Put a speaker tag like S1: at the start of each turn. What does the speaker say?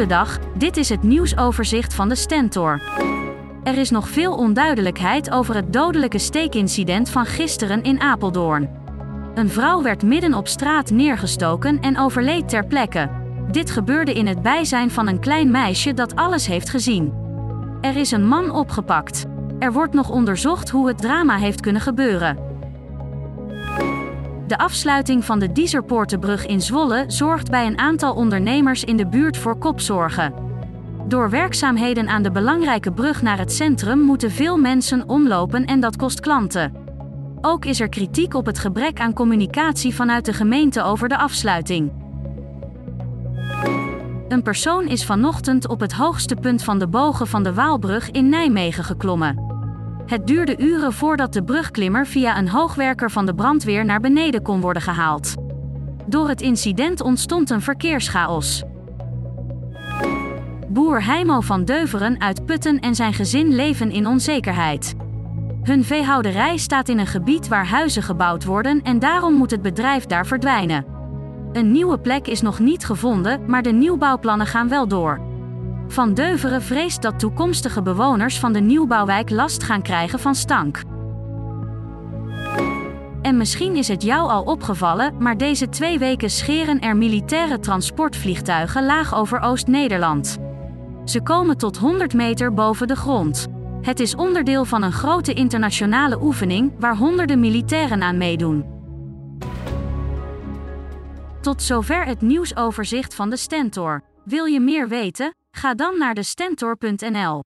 S1: Goedendag, dit is het nieuwsoverzicht van de Stentor. Er is nog veel onduidelijkheid over het dodelijke steekincident van gisteren in Apeldoorn. Een vrouw werd midden op straat neergestoken en overleed ter plekke. Dit gebeurde in het bijzijn van een klein meisje dat alles heeft gezien. Er is een man opgepakt. Er wordt nog onderzocht hoe het drama heeft kunnen gebeuren. De afsluiting van de Dieserpoortenbrug in Zwolle zorgt bij een aantal ondernemers in de buurt voor kopzorgen. Door werkzaamheden aan de belangrijke brug naar het centrum moeten veel mensen omlopen en dat kost klanten. Ook is er kritiek op het gebrek aan communicatie vanuit de gemeente over de afsluiting. Een persoon is vanochtend op het hoogste punt van de bogen van de Waalbrug in Nijmegen geklommen. Het duurde uren voordat de brugklimmer via een hoogwerker van de brandweer naar beneden kon worden gehaald. Door het incident ontstond een verkeerschaos. Boer Heimo van Deuveren uit Putten en zijn gezin leven in onzekerheid. Hun veehouderij staat in een gebied waar huizen gebouwd worden en daarom moet het bedrijf daar verdwijnen. Een nieuwe plek is nog niet gevonden, maar de nieuwbouwplannen gaan wel door. Van Deuveren vreest dat toekomstige bewoners van de nieuwbouwwijk last gaan krijgen van stank. En misschien is het jou al opgevallen, maar deze twee weken scheren er militaire transportvliegtuigen laag over Oost-Nederland. Ze komen tot 100 meter boven de grond. Het is onderdeel van een grote internationale oefening waar honderden militairen aan meedoen. Tot zover het nieuwsoverzicht van de Stentor. Wil je meer weten? Ga dan naar de stentor.nl.